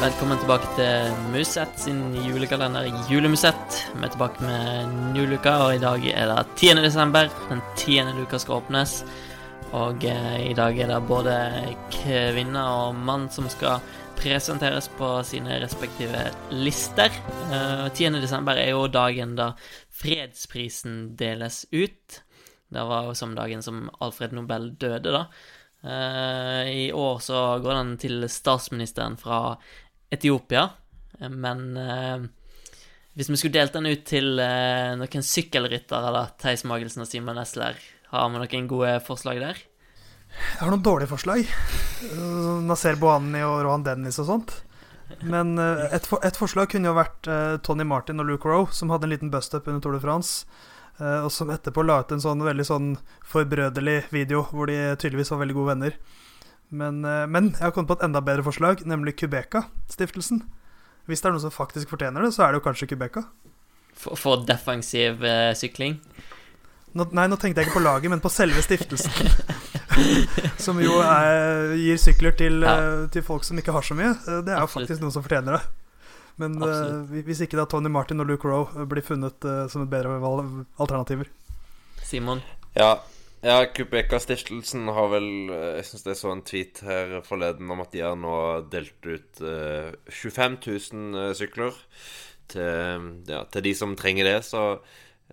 Velkommen tilbake til Musett sin julekalender Julemusett. Vi er tilbake med en ny luke, og i dag er det 10. desember. Den tiende luka skal åpnes. Og eh, i dag er det både kvinne og mann som skal presenteres på sine respektive lister. Eh, 10. desember er jo dagen da fredsprisen deles ut. Det var jo som dagen som Alfred Nobel døde, da. Eh, I år så går den til statsministeren fra Etiopia, eh, men eh, hvis vi skulle delt den ut til eh, noen sykkelryttere, da, Theis Magelsen og Simon Nesler, har vi noen gode forslag der? Jeg har noen dårlige forslag. Uh, Nasser Bohani og Rohan Dennis og sånt. Men uh, et, for, et forslag kunne jo vært uh, Tony Martin og Luke Rowe, som hadde en liten bust-up under Tour de France. Og som etterpå la ut en sånn veldig sånn forbrødrelig video hvor de tydeligvis var veldig gode venner. Men, uh, men jeg har kommet på et enda bedre forslag, nemlig Kubeka-stiftelsen. Hvis det er noen som faktisk fortjener det, så er det jo kanskje Kubeka. For, for defensiv uh, sykling? Nå, nei, nå tenkte jeg ikke på laget, men på selve stiftelsen. som jo er, gir sykler til, Ja. eh, til folk som ikke har så mye. Eh, Det er jo faktisk noen som fortjener det. Men uh, hvis ikke da Tony Martin og Luke Rowe eh, blir funnet uh, som et bedre valg alternativer. Simon? Ja, ja Kubeka-stiftelsen har vel eh, Jeg syns jeg så en tweet her forleden om at de har nå delt ut eh, 25 000 eh, sykler til, ja, til de som trenger det. Så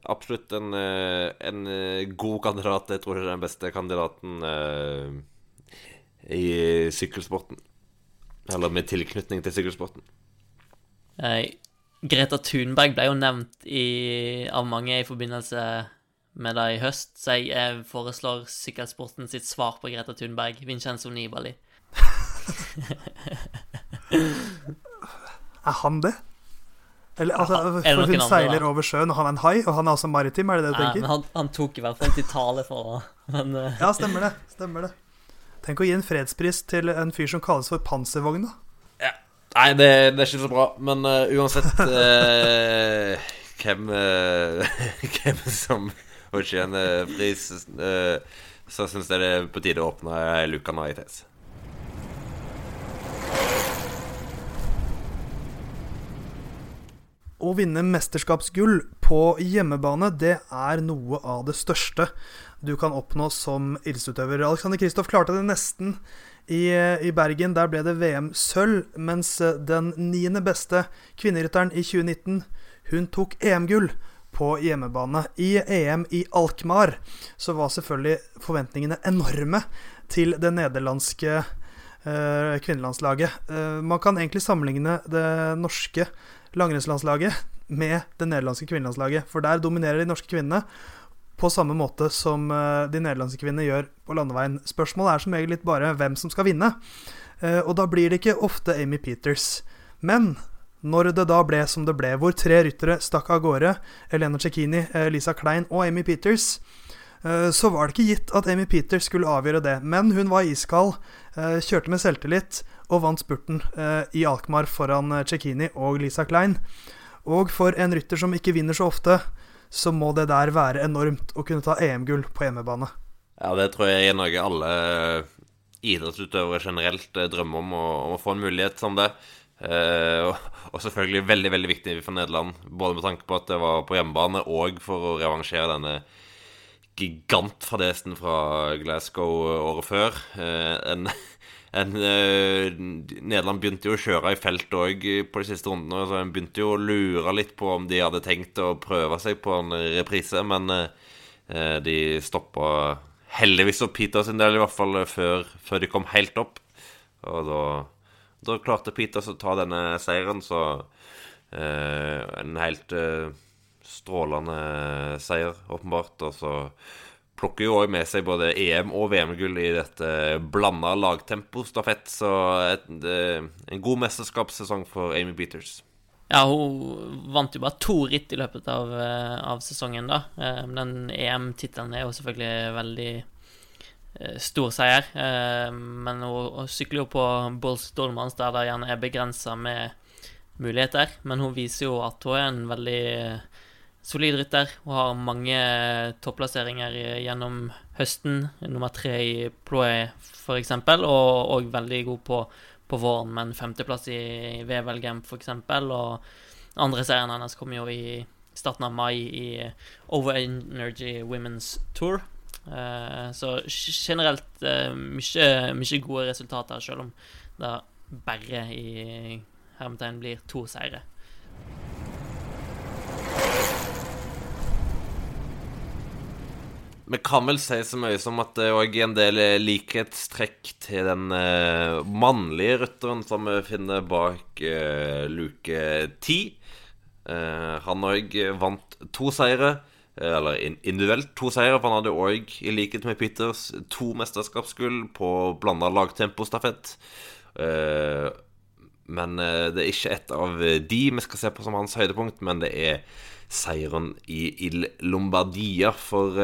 absolutt en, eh, en god kandidat. Jeg tror det er den beste kandidaten eh, i sykkelsporten. Eller med tilknytning til sykkelsporten. Greta Thunberg ble jo nevnt i, av mange i forbindelse med det i høst, så jeg foreslår sykkelsporten sitt svar på Greta Thunberg, Vincenzo Nibali. Er han det? Eller, altså, er det for hun seiler over sjøen, og han er en hai, og han er også maritim, er det det du tenker? men han, han tok i hvert fall til tale for det. Men eh, Ja, stemmer det. Stemmer det. Tenk å gi en fredspris til en fyr som kalles for Panservogn, da. Nei, det, det er ikke så bra. Men uh, uansett uh, hvem, eh, hvem som fortjener pris, eh, så syns jeg det er på tide å åpne luka nå i TS. Å vinne mesterskapsgull på hjemmebane, det er noe av det største du kan oppnå som idrettsutøver. Alexander Kristoff klarte det nesten i, i Bergen. Der ble det VM-sølv, mens den niende beste kvinnerytteren i 2019, hun tok EM-gull på hjemmebane. I EM i Alkmaar så var selvfølgelig forventningene enorme til det nederlandske eh, kvinnelandslaget. Eh, man kan egentlig sammenligne det norske langrennslandslaget med det nederlandske kvinnelandslaget. For der dominerer de norske kvinnene på samme måte som eh, de nederlandske kvinnene gjør på landeveien. Spørsmålet er som litt bare hvem som skal vinne. Eh, Og da blir det ikke ofte Amy Peters. Men når det da ble som det ble, hvor tre ryttere stakk av gårde, Elena Cecchini, eh, Lisa Klein og Amy Peters, eh, så var det ikke gitt at Amy Peters skulle avgjøre det. Men hun var iskald, eh, kjørte med selvtillit og vant spurten i Alkmaar foran Cecchini og Lisa Klein. Og for en rytter som ikke vinner så ofte, så må det der være enormt å kunne ta EM-gull på hjemmebane. Ja, det tror jeg er noe alle idrettsutøvere generelt drømmer om, å, å få en mulighet som det. Eh, og, selvfølgelig veldig veldig viktig for Nederland, både med tanke på at det var på hjemmebane, og for å revansjere denne gigantfadesen fra Glasgow året før. Uh, en, en, uh, Nederland begynte jo å kjøre i felt òg på de siste rundene. Så en begynte jo å lure litt på om de hadde tenkt å prøve seg på en reprise, men de stoppa heldigvis opp Peter sin del, i hvert fall før, før de kom helt opp. Og da, da klarte Peters å ta denne seieren, så eh, en helt eh, strålende seier, åpenbart. Og så plukker jo òg med seg både EM- og VM-gull i dette blanda lagtempostafett. Så et, eh, en god mesterskapssesong for Amy Peters. ja, hun vant jo bare to ritt i løpet av, eh, av sesongen, da. Eh, Den EM-tittelen er jo selvfølgelig veldig stor seier. eh, Men hun, sykler jo på Bulls Dolmans, der det gjerne er begrensa med muligheter. Men hun viser jo at hun er en veldig eh, solid rytter. Hun har mange topplasseringer gjennom høsten. Nummer tre i Ploé, eksempel, og, og veldig god på, på våren, med en femteplass i VVL f.eks. Og andre serien hennes kom jo i starten av mai i Over Energy Women's Tour. Uh, så generelt uh, mye, mye, gode resultater, selv om det bare i hermetegn blir to seire. Vi kan vel si så mye som at det òg er en del likhetstrekk til den mannlige rytteren som vi finner bak luke ti. Uh, han òg vant to seire, eller individuelt to seire. For han hadde òg, i likhet med Peters, to mesterskapsgull på blanda lagtempostafett. men det er ikke et av de vi skal se på som hans høydepunkt, men det er seieren i Il Lombardia. For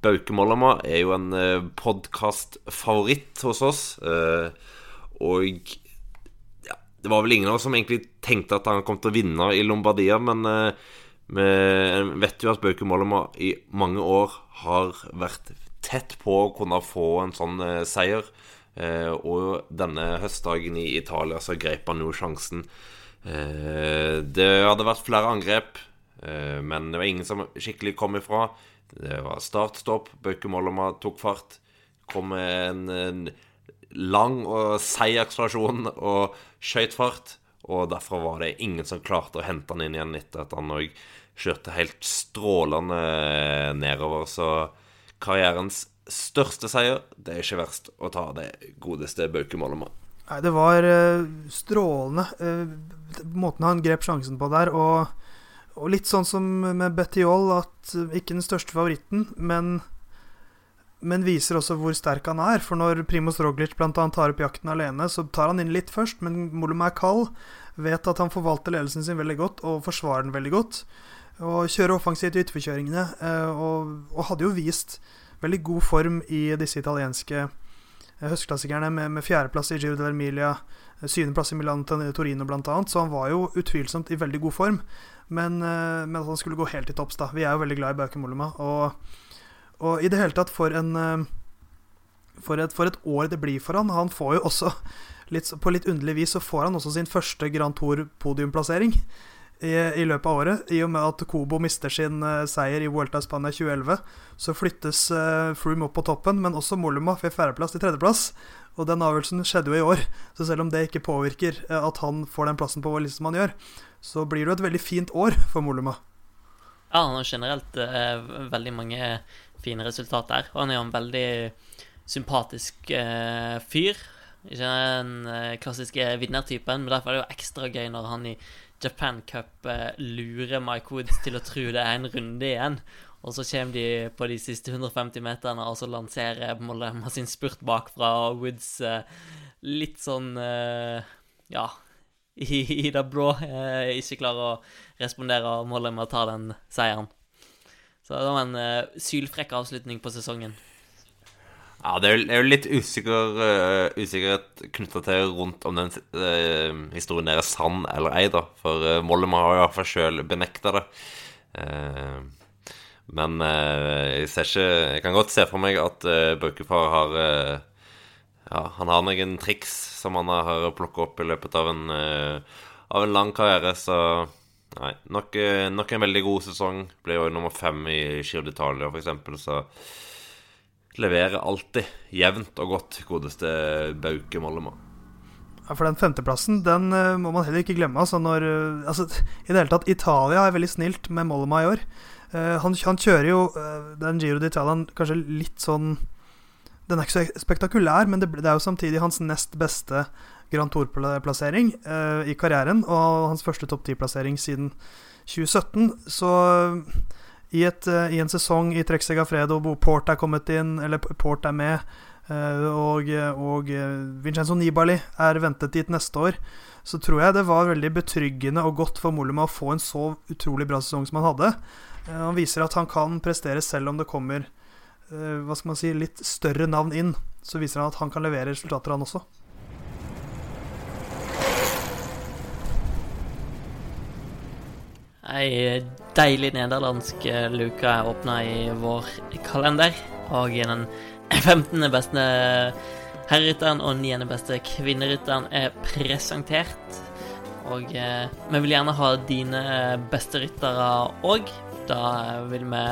Bauke Mollema er jo en eh, podkastfavoritt hos oss. Eh, og ja, det var vel ingen av oss som egentlig tenkte at han kom til å vinne i Lombardia, men eh, vi vet jo at Bauke Mollema i mange år har vært tett på å kunne få en sånn eh, seier. Eh, og denne høstdagen i Italia så grep han jo sjansen. Eh, det hadde vært flere angrep, men det var ingen som skikkelig kom ifra. Det var start-stopp. Bøke Mollema tok fart. Kom med en, en lang og seig akselerasjon og skøyt fart. Og derfor var det ingen som klarte å hente han inn igjen etter at han òg kjørte helt strålende nedover. Så karrierens største seier, det er ikke verst å ta det godeste Bauke Mollema. Nei, det var uh, strålende. Uh, måten han grep sjansen på der. og og litt sånn som med Bettiol, at eh, ikke den største favoritten, men, men viser også hvor sterk han er. For når Primoz Roglic bl.a. tar opp jakten alene, så tar han inn litt først, men Molum er kald. Vet at han forvalter ledelsen sin veldig godt og forsvarer den veldig godt. Og kjøre offensivt i ytterforkjøringene. Eh, og, og, hadde jo vist veldig god form i disse italienske eh, høstklassikerne, med, med fjerdeplass i Giro dell'Emilia, syvendeplass i Milan Torino bl.a. Så han var jo utvilsomt i veldig god form. Men, eh, men, at han skulle gå helt til topps, da. Vi er jo veldig glad i Bauke Mollema. Og, og, i det hele tatt, for en eh, for et, for et, år det blir for han. Han får jo også, litt, på litt underlig vis, så får han også sin første Grand Tour-podiumplassering i, i, løpet av året. I og med at Kobo mister sin uh, seier i Vuelta Spania 2011, så flyttes uh, Froome opp på toppen, men også Mollema får fjerdeplass til tredjeplass. Og den avgjørelsen skjedde jo i år, så selv om det ikke påvirker at han får den plassen på hva liksom som han gjør, så blir det jo et veldig fint år for Moluma. Ja, han har generelt veldig mange fine resultater. Og han er jo en veldig sympatisk fyr. Ikke den klassiske vinnertypen, men derfor er det jo ekstra gøy når han i Japan Cup eh, lurer Mike Woods til å tro det er en runde igjen. Og så kommer de på de siste 150 meterne, og så lanserer Mollema sin spurt bakfra, og Woods eh, litt sånn eh, Ja, i, i det blå ikke klarer å respondere og Mollema tar den seieren. Så det var en sylfrekk avslutning på sesongen. Ja, det er jo litt usikker, uh, usikkerhet knytta til rundt om den uh, historien der er sann eller ei, da. For uh, Mollema har i hvert fall sjøl benekta det. Uh, men jeg ser ikke Jeg kan godt se for meg at uh, Baukefar har ja, han har noen triks som han har plukka opp i løpet av en, av en lang karriere, så Nei, nok, eh, nok, en veldig god sesong. Ble jo nummer fem i Giro d'Italia, f.eks., så leverer alltid jevnt og godt godeste Bauke Mollema. Ja, for den femteplassen den uh, må man heller ikke glemme. Altså når, uh, altså, I det hele tatt, Italia er veldig snilt med Mollema i år. Uh, han, han, kjører jo den Giro d'Italia kanskje litt sånn den er ikke så spektakulær, men det, det er jo samtidig hans nest beste Grand Tour-plassering uh, i karrieren, og hans første topp ti-plassering siden 2017. Så i, et, uh, i, en sesong i Trek Segafredo hvor Port er kommet inn, eller Port er med, uh, og, og Vincenzo Nibali er ventet dit neste år, så tror jeg det var veldig betryggende og godt for Mollema å få en så utrolig bra sesong som han hadde. Han viser at han kan prestere selv om det kommer Eh, hva skal man si, litt større navn inn, så viser han at han kan levere resultater, han også. Ei deilig nederlandsk eh, luke er åpna i vår kalender. Og den 15. beste herrerytteren og 9. beste kvinnerytteren er presentert. Og eh, vi vil gjerne ha dine beste ryttere òg. Da vil vi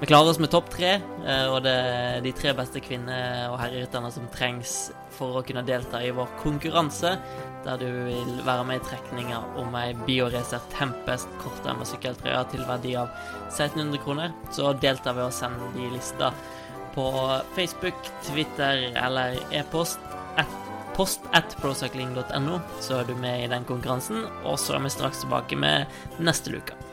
vi klarer oss med topp tre, eh, og det er de tre beste kvinne- og herrerytterne som trengs for å kunne delta i vår konkurranse, der du vil være med i trekninga om ei Bioracer Tempest kortærma sykkeltrøye til verdi av 1600 kroner. Så deltar ved å sende de lista på Facebook, Twitter eller e-post. Post at procycling.no, så er du med i den konkurransen. Og så er vi straks tilbake med neste luke.